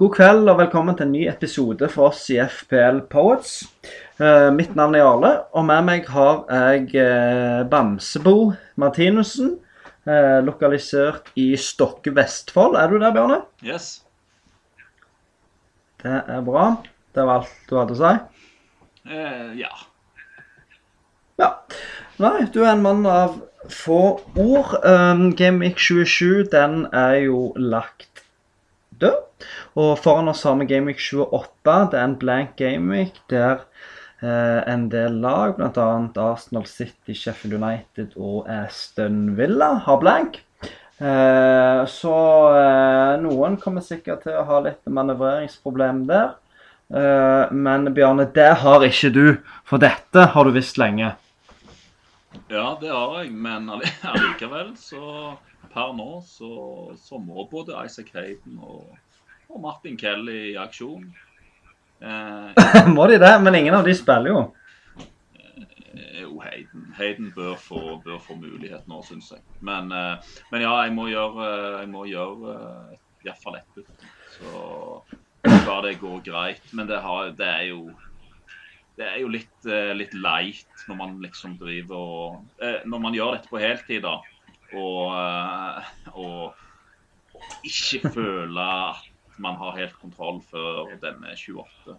God kveld og velkommen til en ny episode for oss i FPL Poets. Eh, mitt navn er Jarle, og med meg har jeg eh, Bamsebo Martinussen. Eh, lokalisert i Stokke, Vestfold. Er du der, Bjørne? Yes. Det er bra. Det var alt du hadde å si? Eh, ja. Ja. Nei, du er en mann av få ord. Um, Game Week 27, den er jo lagt død. Og foran oss har vi Gameweek 28. Det er en blank gameweek der eh, en del lag, bl.a. Arsenal City, Sheffield United og Aston Villa, har blank. Eh, så eh, noen kommer sikkert til å ha litt manøvreringsproblem der. Eh, men Bjarne, det har ikke du, for dette har du visst lenge. ja, det har jeg, men alli- allikevel så Per nå så, så må både Isaac Hayden og, og Martin Kelly i aksjon. Eh, Må de det? Men ingen av de spiller jo. er jo Hayden. Hayden bør få, bør få mulighet nå, syns jeg. Men, eh, men ja, jeg må gjøre, jeg må gjøre eh, iallfall ett bytte. Så bare det går greit. Men det, har, det er jo det er jo litt, eh, litt leit når man liksom driver og eh, Når man gjør dette på heltid, da, og, og, og ikke føler at man har helt kontroll før denne 28.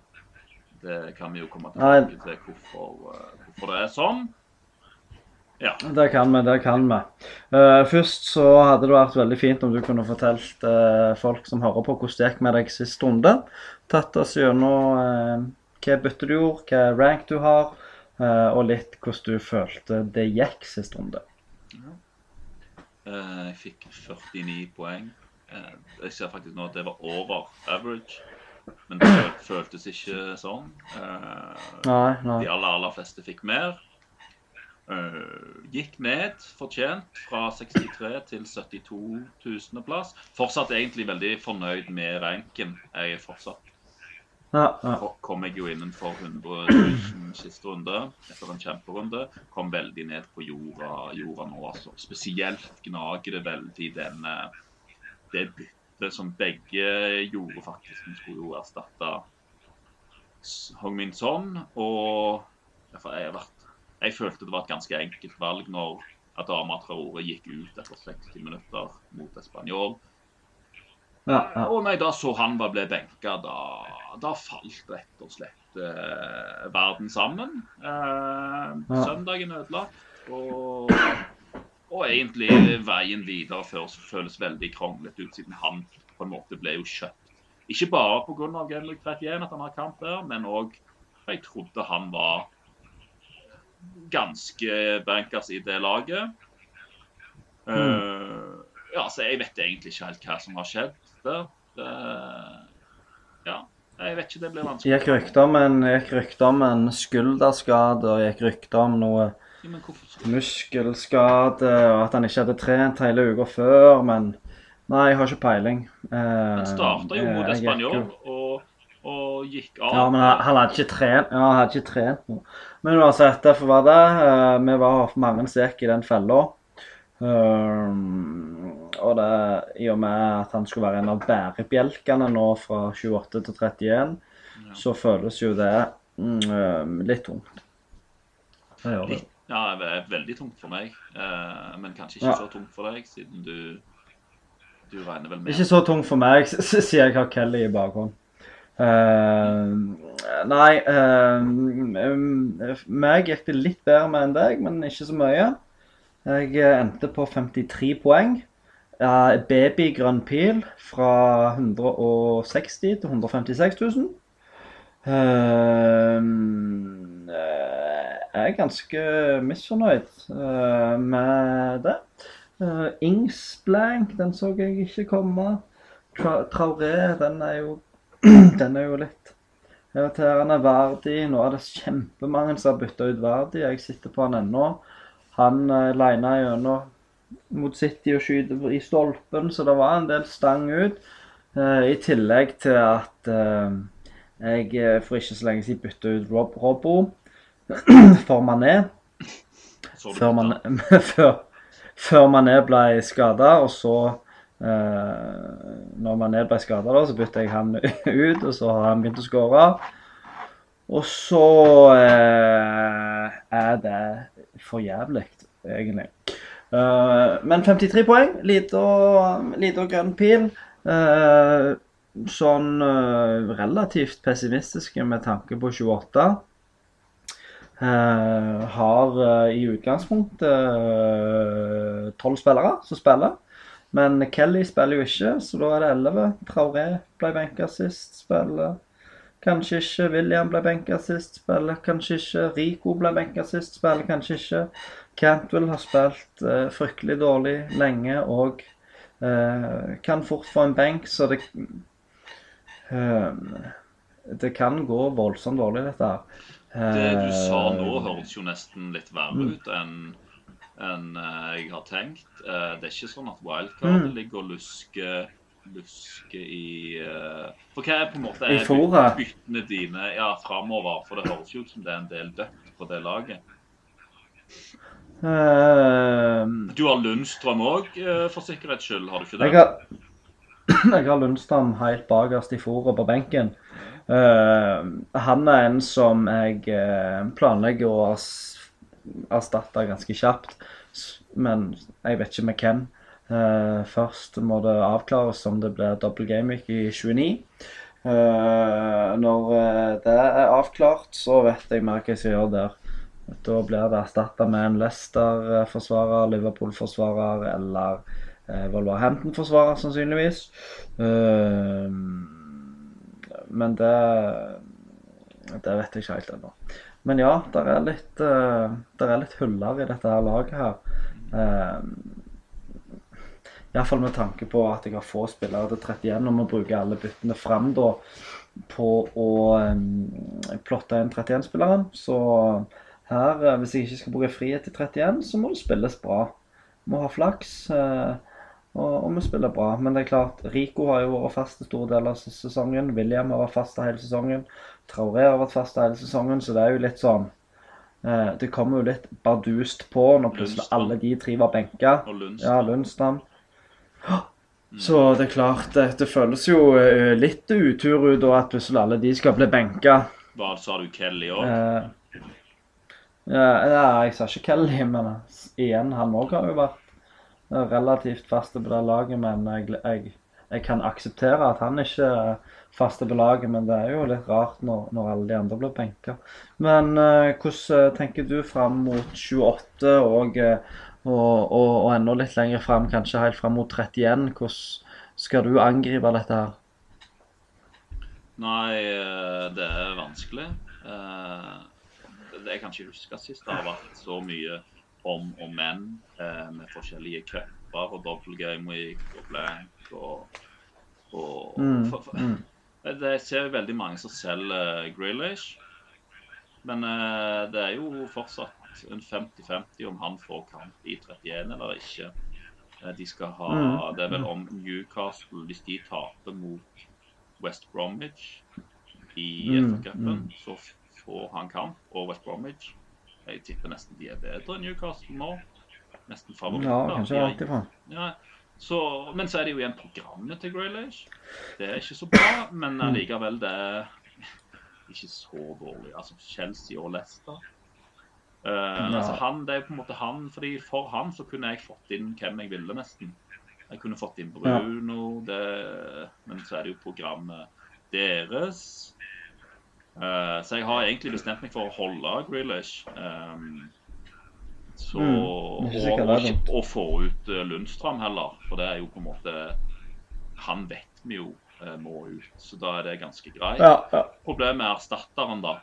Det kan vi jo komme tilbake til hvorfor, eh, hvorfor det er sånn. Ja. Det kan vi, det kan vi. Uh, først så hadde det vært veldig fint om du kunne fortalt uh, folk som hører på, hvordan det gikk med deg sist runde. Tatt oss gjennom uh, hva bytte du gjorde, hva rank du har, og litt hvordan du følte det gikk sist runde. Eh, Jeg fikk 49 poeng. Eh, Jeg ser faktisk nå at det var over average, men det føltes ikke sånn. Eh, Nei, nei. De aller, aller fleste fikk mer. Eh, gikk ned fortjent fra 63 til 72 000.-plass. Fortsatt egentlig veldig fornøyd med ranken. Jeg er fortsatt Ja, ja. Ko- kom jeg jo innenfor 100 000 siste runde etter en kjemperunde. Kom veldig ned på jorda, jorda nå, altså. Spesielt gnager det veldig denne det byttet som begge gjorde, faktisk. Vi skulle jo erstatte S- Hong-Min Son. Og jeg, vært, jeg følte det var et ganske enkelt valg når Adama Traore gikk ut etter 60 minutter mot Español. ja, ja. Og nei, da så han bare ble benka, da, da falt rett og slett eh, verden sammen. Eh, Ja. Søndagen ødelagt. Og, og egentlig veien videre føles, veldig kronglete ut, siden han på en måte ble jo kjøpt. Ikke bare pga. Game Week 31 at han har kamp der, men òg jeg trodde han var ganske bankers i det laget. Eh, ja, så jeg vet egentlig ikke helt hva som har skjedd der. Det, ja, jeg vet ikke. Det blir vanskelig. Gikk rykter om en, gikk rykte om en skulderskade, og gikk rykter om noe muskelskade, og at han ikke hadde trent hele uka før, men Nei, jeg har ikke peiling. Eh, Han starta jo mot Español og, og gikk av. Ja, men han, han hadde ikke trent Ja, han hadde ikke trent noe. Men uansett, derfor var det. eh, vi var mange som gikk i den fella. Um, og det i og med at han skulle være en av bærebjelkene nå fra 28 til 31, så føles jo det mm, eh, litt tungt. Det gjør det. Litt, ja, det er veldig tungt for meg. Eh, men kanskje ikke Ja. så tungt for deg, siden du du regner vel med Ikke så tungt for meg, s- s- siden jeg har Kelly i bakhånd. Uh, nei uh, Meg gikk det litt bedre med enn deg, men ikke så mye. Jeg eh, endte på 53 poeng. Uh, Babygrønn pil fra 160 til 156 000. Eh, eh, jeg er ganske misfornøyd eh, med det. Uh, Ings blank, den så jeg ikke komme. Tra Traoré, den er jo Den er jo litt irriterende. Verdi, nå er det kjempemange som har bytta ut Verdi. Jeg sitter på han ennå. Han uh, lina gjennom mot City og skyter i stolpen, så det var en del stang ut. Eh, I tillegg til at eh, jeg eh, for ikke så lenge siden bytta ut Rob Robbo for Mané. Før, på man, før, før Mané ble skada, og så Eh, når Mané ble skada, så bytta jeg han ut, og så har han begynt å skåre. Og så eh, er det for jævlig, egentlig. Eh, men 53 poeng, lita grønn pil. Eh, sånn uh, relativt pessimistiske med tanke på 28. Uh, har uh, i utgangspunktet tolv spillere som spiller. Men Kelly spiller jo ikke, så da er det 11. Traoré ble benka sist, spiller kanskje ikke. William ble benka sist, spiller kanskje ikke. Rico ble benka sist, spiller kanskje ikke. Cantwell har spilt eh, fryktelig dårlig lenge og eh, kan fort få en benk, så det eh, Det kan gå voldsomt dårlig, dette her. Det du sa nå, høres jo nesten litt verre Mm. ut enn enn, eh, jeg har tenkt. Eh, det er ikke sånn at wildcard Mm. ligger og lusker, lusker i eh, For hva er på en måte er byttene dine ja, framover? For det høres jo ut som det er en del dødt på det laget. Uh, Du har Lundstrøm òg, for sikkerhets skyld, har du ikke det? Jeg har, jeg har Lundstam helt bakerst i fôret på benken. Uh, han er en som jeg eh, planlegger å erstatte ganske kjapt. Men jeg vet ikke med hvem. Uh, først må det avklares om det blir double game i 29. Eh, når det er avklart, så vet jeg mer hva jeg skal gjøre der. Da blir det erstatta med en Leicester-forsvarer, Liverpool-forsvarer eller Wolverhampton-forsvarer, sannsynligvis. Eh, men det Det vet jeg ikke helt ennå. Men ja, det er litt uh, der er litt huller i dette her laget her. Uh, Iallfall med tanke på at jeg har få spillere til 31 og må bruke alle byttene fram da på å um, plotte inn 31-spilleren. Så her, eh, hvis jeg ikke skal bruke frihet til 31, så må det spilles bra. Må ha flaks. eh, og, og vi spiller bra. Men det er klart, Rico har jo vært fast i store deler av sesongen. William har vært fast hele sesongen. Traoré har vært fast hele sesongen, så det er jo litt sånn eh, Det kommer jo litt bardust på når plutselig alle de tre var benka. Og Ja, Lundstam. Lundstrøm. Så det er klart, det, det føles jo eh, litt utur ut at plutselig alle de skal bli benka. Hva sa du, Kelly òg? Eh, ja, jeg sa ikke Kelly, men igjen, han òg har jo vært relativt faste på det laget. Men jeg, jeg, jeg kan akseptere at han ikke er faste på laget, men det er jo litt rart når, når alle de andre blir benka. Men eh, hvordan tenker du fram mot 28 og, eh, og, og, og enda litt lenger fram, kanskje helt fram mot 31? Hvordan skal du angripe dette her? Nei, eh, det er vanskelig. Eh, Det kan ikke huske sist det har vært så mye om og men eh, med forskjellige cuper og double game week og blank og, og Mm, for, for, mm. Det ser veldig mange som selger Grealish. Men eh, det er jo fortsatt en 50-50 om han får kamp i 31 eller ikke. Eh, de skal ha Mm. Det er vel om Newcastle Hvis de taper mot West Bromwich i Mm, FA-cupen, mm. så får han kamp. Og West Bromwich Jeg tipper nesten de er bedre enn Newcastle nå. Nesten favoritter. Ja, kanskje alltid ja, så, men så er det jo igjen programmet til Graylish. Det er ikke så bra, men Mm. allikevel det er ikke så dårlig. Altså Chelsea og Leicester. Eh, altså han, det er på en måte han, fordi For han så kunne jeg fått inn hvem jeg ville, nesten. Jeg kunne fått inn Bruno, det, men så er det jo programmet deres. Eh, så jeg har egentlig bestemt meg for å holde Grealish. Um, så, Mm, og, og, og få ut uh, Lundstrøm heller, for det er jo på en måte Han vet vi jo uh, må ut, så da er det ganske greit. Ja, ja. Problemet er erstatteren, da.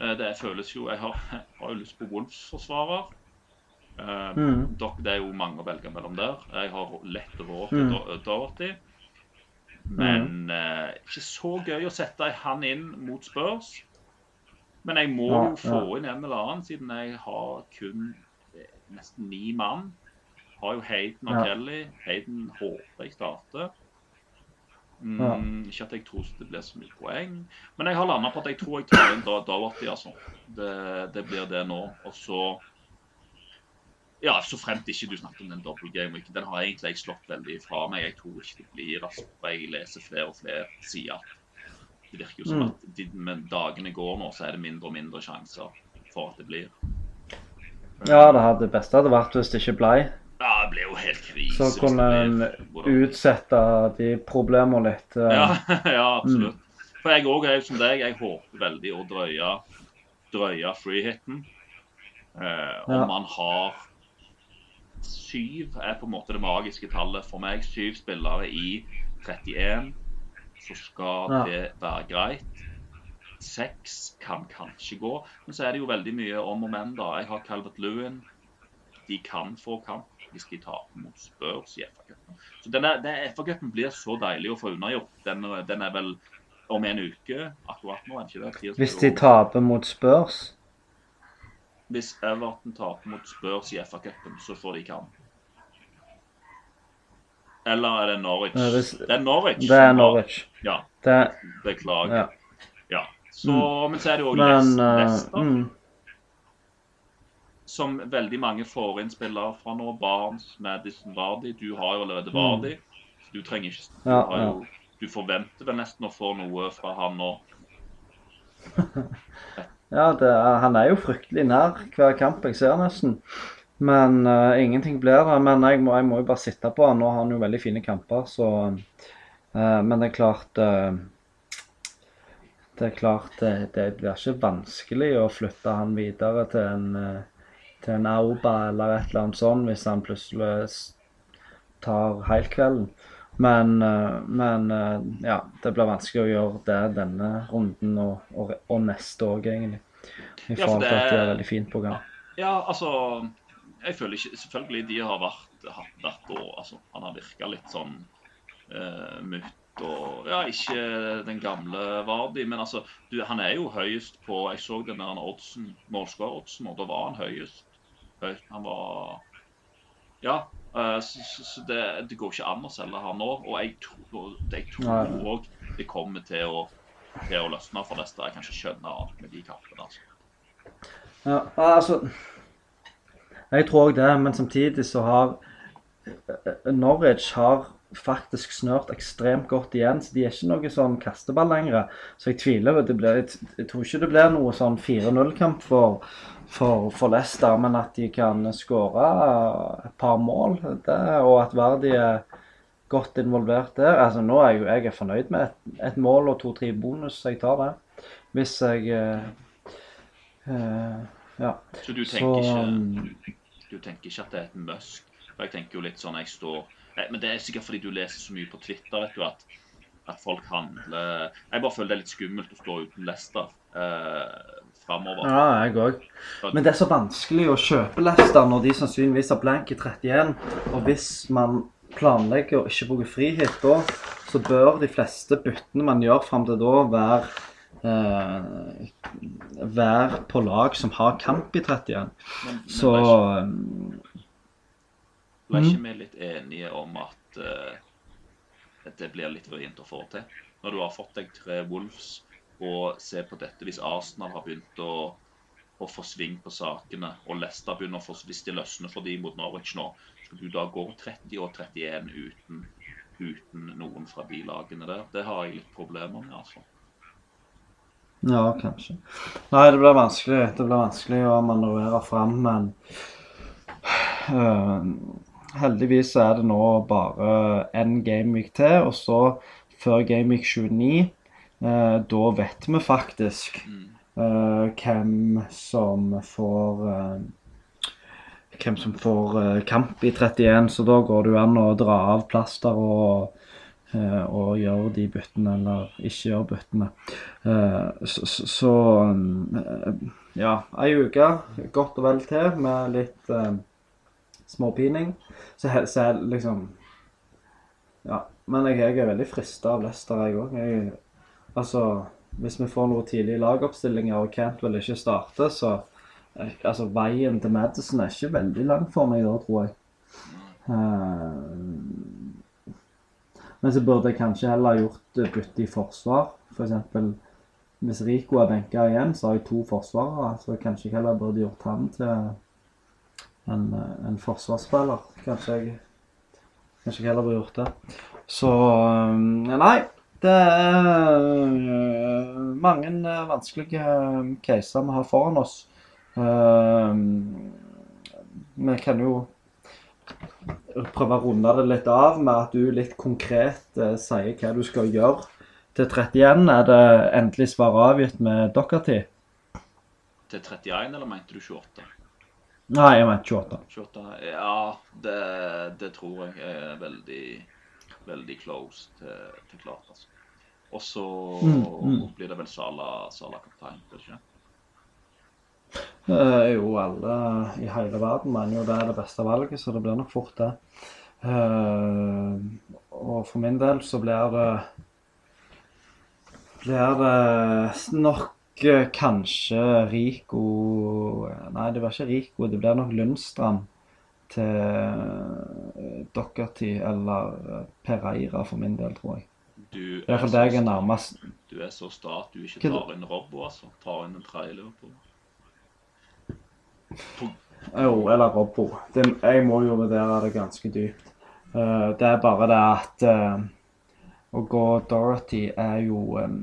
Uh, Det føles jo Jeg har, jeg har jo lyst på Wolves-forsvarer. Eh, Mm. Det er jo mange å velge mellom der. Jeg har lett råd til Mm. Do- Doherty. Men uh, ikke så gøy å sette han inn mot Spurs. Men jeg må jo få inn en eller annen, siden jeg har kun eh, nesten ni mann. Har jo Hayden og. Kelly. Hayden håper jeg starter. Mm. Ikke at jeg tror det blir så mye poeng. Men jeg har landa på at jeg tror jeg tar inn Doherty, altså. Det, det blir det nå. Og så Ja, så fremt ikke du snakker om den double Game Weeken. Den har egentlig jeg slått veldig fra meg. Jeg tror ikke det blir altså, Jeg leser flere og flere sider. Det virker jo som Mm. at de, med dagene går nå, så er det mindre og mindre sjanser for at det blir. Ja, det hadde det beste hadde vært hvis det ikke ble. Ja, det ble jo helt krise. Så kunne en utsette de problemene litt. eh. Ja, ja absolutt. For jeg òg er som deg. Jeg håper veldig å drøye, drøye freehiten. Eh, om Ja. man har syv er på en måte det magiske tallet for meg. Syv spillere i 31, så skal det være greit. Seks kan kanskje gå, men så er det jo veldig mye om og men. da. Jeg har Calvert Lewin. De kan få kamp hvis de taper mot Spurs i FA-cupen. Så denne, denne FA-cupen blir så deilig å få unnagjort. Den, den er vel om en uke akkurat nå. er ikke det? Hvis de taper mot Spurs Hvis Everton taper mot Spurs i FA-cupen, så får de kamp. Eller er det Norwich? Nei, hvis- Det er Norwich. Det er Norwich. Ja, Det, beklager. ja. Ja. Så, Men så er det jo Leicester, mm, som veldig mange får inn spillere fra nå. Barnes, Madison, Vardy. Du har jo allerede Mm. Vardy. Du trenger ikke Du, Ja, har jo, du forventer vel nesten å få noe fra han nå. ja er, han er jo fryktelig nær hver kamp jeg ser, nesten. Men uh, ingenting blir det. Men jeg må, jeg må jo bare sitte på han. Nå har han jo veldig fine kamper, så uh, Men det er klart uh, Det er klart det, det blir ikke vanskelig å flytte han videre til en til en Auba eller et eller annet sånt hvis han plutselig tar helkvelden. Men, eh, men eh, ja, det blir vanskelig å gjøre det denne runden og, og, og neste òg, egentlig. I forhold til det at de har er- veldig fint program. Ja, altså Jeg føler ikke Selvfølgelig, de har vært, hatt hvert år altså, Han har virka litt sånn uh, mutt og Ja, ikke den gamle Vardi, men altså du, Han er jo høyest på Jeg så den der oddsen, målskåreroddsen, og da var han høyest. Høy, Han var Ja. Eh, så så, så det, det går ikke an å selge han nå. Og jeg tror jeg tror òg det kommer til å, til å løsne for neste. Jeg kan ikke skjønne alt med de kampene. altså. Ja, altså Jeg tror òg det, men samtidig så har eh, Norwich har faktisk snørt ekstremt godt igjen, så de er ikke noe sånn kasteball lenger. Så jeg tviler det blir, jeg tror ikke det blir noe sånn 4-0-kamp for, for, for Leicester, men at de kan skåre et par mål, det, og at Verdi er godt involvert der. Altså Nå er jo jeg er fornøyd med et, et mål og to-tre bonus, jeg tar det. Hvis jeg eh, eh, Ja. Så du Så ikke du, Du tenker ikke at det er et musk? Jeg tenker jo litt sånn jeg står Nei, Men det er sikkert fordi du leser så mye på Twitter, vet du, at, at folk handler Jeg bare føler det er litt skummelt å stå uten Leicester eh, framover. Ja, jeg òg. Men det er så vanskelig å kjøpe Leicester når de sannsynligvis har blank i 31. Og hvis man planlegger å ikke bruke frihet da, så bør de fleste byttene man gjør fram til da, være eh, være på lag som har kamp i 31. Men, men Så Du ikke, um, ble Mm. ikke vi litt enige om at, uh, det blir litt vrient å få til? Når du har fått deg tre Wolves, og se på dette hvis Arsenal har begynt å, å få sving på sakene, og Leicester begynner å få Hvis de løsner for de mot Norwich nå, skal du da gå 30 og 31 uten, uten noen fra bilagene der? Det har jeg litt problemer med, altså. Ja, kanskje. Nei, det blir vanskelig. Det blir vanskelig å manøvrere fram, men uh, Heldigvis er det nå bare én gameweek til, og så før gameweek 29 øh, Da vet vi faktisk Mm. øh, hvem som får eh, Hvem som får øh, kamp i 31, så da går det jo an å dra av plaster og eh, og gjøre de byttene eller ikke gjøre byttene. Eh, Så, så, eh, ja, ei uke godt og vel til med litt eh, småpining. Så, så liksom Ja. Men jeg, jeg er veldig frista av Lester, jeg òg. Altså, hvis vi får noen tidlige lagoppstillinger og Cantwell ikke starter, så Altså, veien til Madison er ikke veldig lang for meg da, tror jeg. Uh, men så burde jeg kanskje heller gjort eh, bytte i forsvar. F.eks. hvis Rico er benka igjen, så har jeg to forsvarere. Så kanskje jeg heller burde gjort han til, en, eh, en forsvarsspiller. Kanskje jeg Kanskje jeg heller burde gjort det. Så Nei. Det er eh, mange eh, vanskelige eh, caser vi har foran oss. Vi kan jo prøve å runde det litt av med at du litt konkret sier hva du skal gjøre til 31. Er det endelig svar avgitt med Dockerty? Til 31, eller mente du 28? Nei, jeg mente 28. 28 ja, det, det tror jeg er veldig, veldig close til, til klart, altså. Og så Mm, mm. blir det vel Sala, Sala kaptein, blir det ikke? Uh, jo, alle i hele verden mener jo det er det beste valget, så det blir nok fort det. Uh, og for min del så blir det Blir det nok eh, kanskje Rico Nei, det blir ikke Rico, det blir nok Lundstrand til Dockerty eller Pereira for min del, tror jeg. Du I hvert fall jeg er nærmest. Du er så sta at du ikke tar inn Robbo, altså. Tar inn en tredje på. Jo, eller Robbo. Det, jeg må jo vurdere det ganske dypt. Uh, det er bare det at uh, å gå Dorothy er jo um,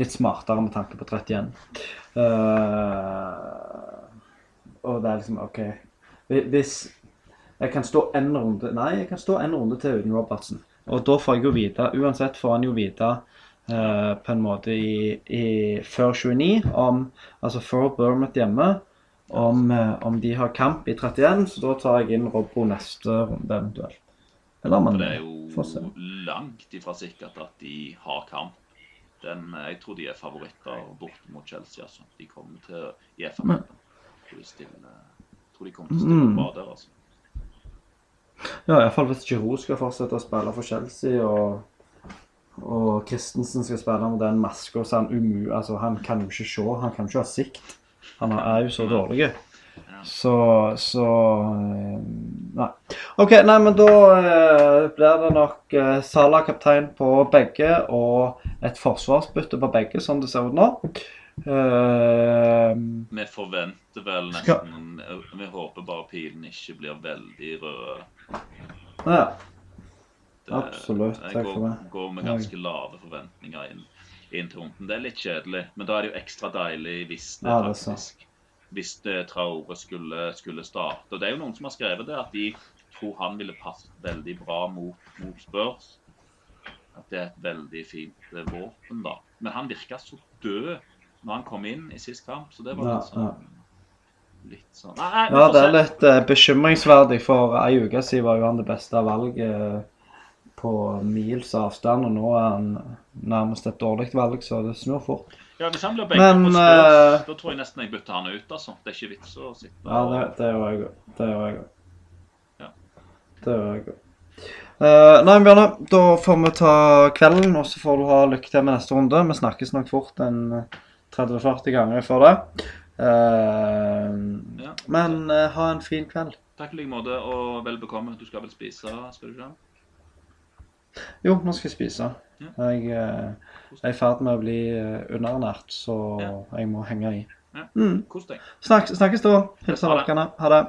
litt smartere med tanke på 31. Uh, og det er liksom OK. Hvis jeg kan stå en runde Nei, jeg kan stå en runde til uten Robertsen. Og da får jeg jo vite Uansett får han jo vite eh, på en måte i, i før 29 om Altså før Bournemouth hjemme om, eh, om de har kamp i 31, så da tar jeg inn Robbo neste runde eventuelt. Eller man det er jo langt ifra sikkert at de har kamp. Den, jeg tror de er favoritter borte mot Chelsea. altså. De kommer til i FA-kampen. Jeg de tror de kommer til å stille på bra der, altså. Ja, iallfall hvis Giroud skal fortsette å spille for Chelsea, og, og Christensen skal spille med den maska, så han umu... Altså, han kan jo ikke se, han kan jo ikke ha sikt. Han er jo så dårlig. Så, så eh, Nei. OK, nei, men da eh, blir det nok eh, Salah kaptein på begge og et forsvarsbytte på begge, som det ser ut nå. Eh, Vi forventer vel nesten Vi håper bare pilen ikke blir veldig rød. ja. Det- Absolutt, Takk går, for det. går med ganske lave forventninger inn, inn til runden. Det er litt kjedelig, men da er det jo ekstra deilig hvis det Ja, det faktisk Hvis det Traore skulle, skulle starte. Og det er jo noen som har skrevet det, at de tror han ville passet veldig bra mot, mot Spurs. At det er et veldig fint eh, våpen, da. Men han virka så død når han kom inn i sist kamp, så det var Ja, litt sånn Litt sånn Nei, nei, Ja, det er litt uh, bekymringsverdig, for ei uke siden var jo han det beste valget på mils avstand, og nå er han nærmest et dårlig valg, så det snur fort. Ja, Hvis han blir benka Men, på Spurs, eh, da tror jeg nesten jeg bytter han ut. altså. Det er ikke vits å sitte Ja, og det, det gjør jeg òg. Det gjør jeg òg. Ja. Det gjør jeg òg. Eh, nei, Bjørne, da får vi ta kvelden, og så får du ha lykke til med neste runde. Vi snakkes nok fort en 30-40 ganger for det. Eh, Ja. Men eh, ha en fin kveld. Takk i like måte, og vel bekomme. Du skal vel spise, skal du ikke? Jo, nå skal jeg spise. Ja. Jeg jeg er i ferd med å bli eh, underernært, så Ja. jeg må henge i. Ja. Mm. Snakkes, da. Hilser dere. Ha det.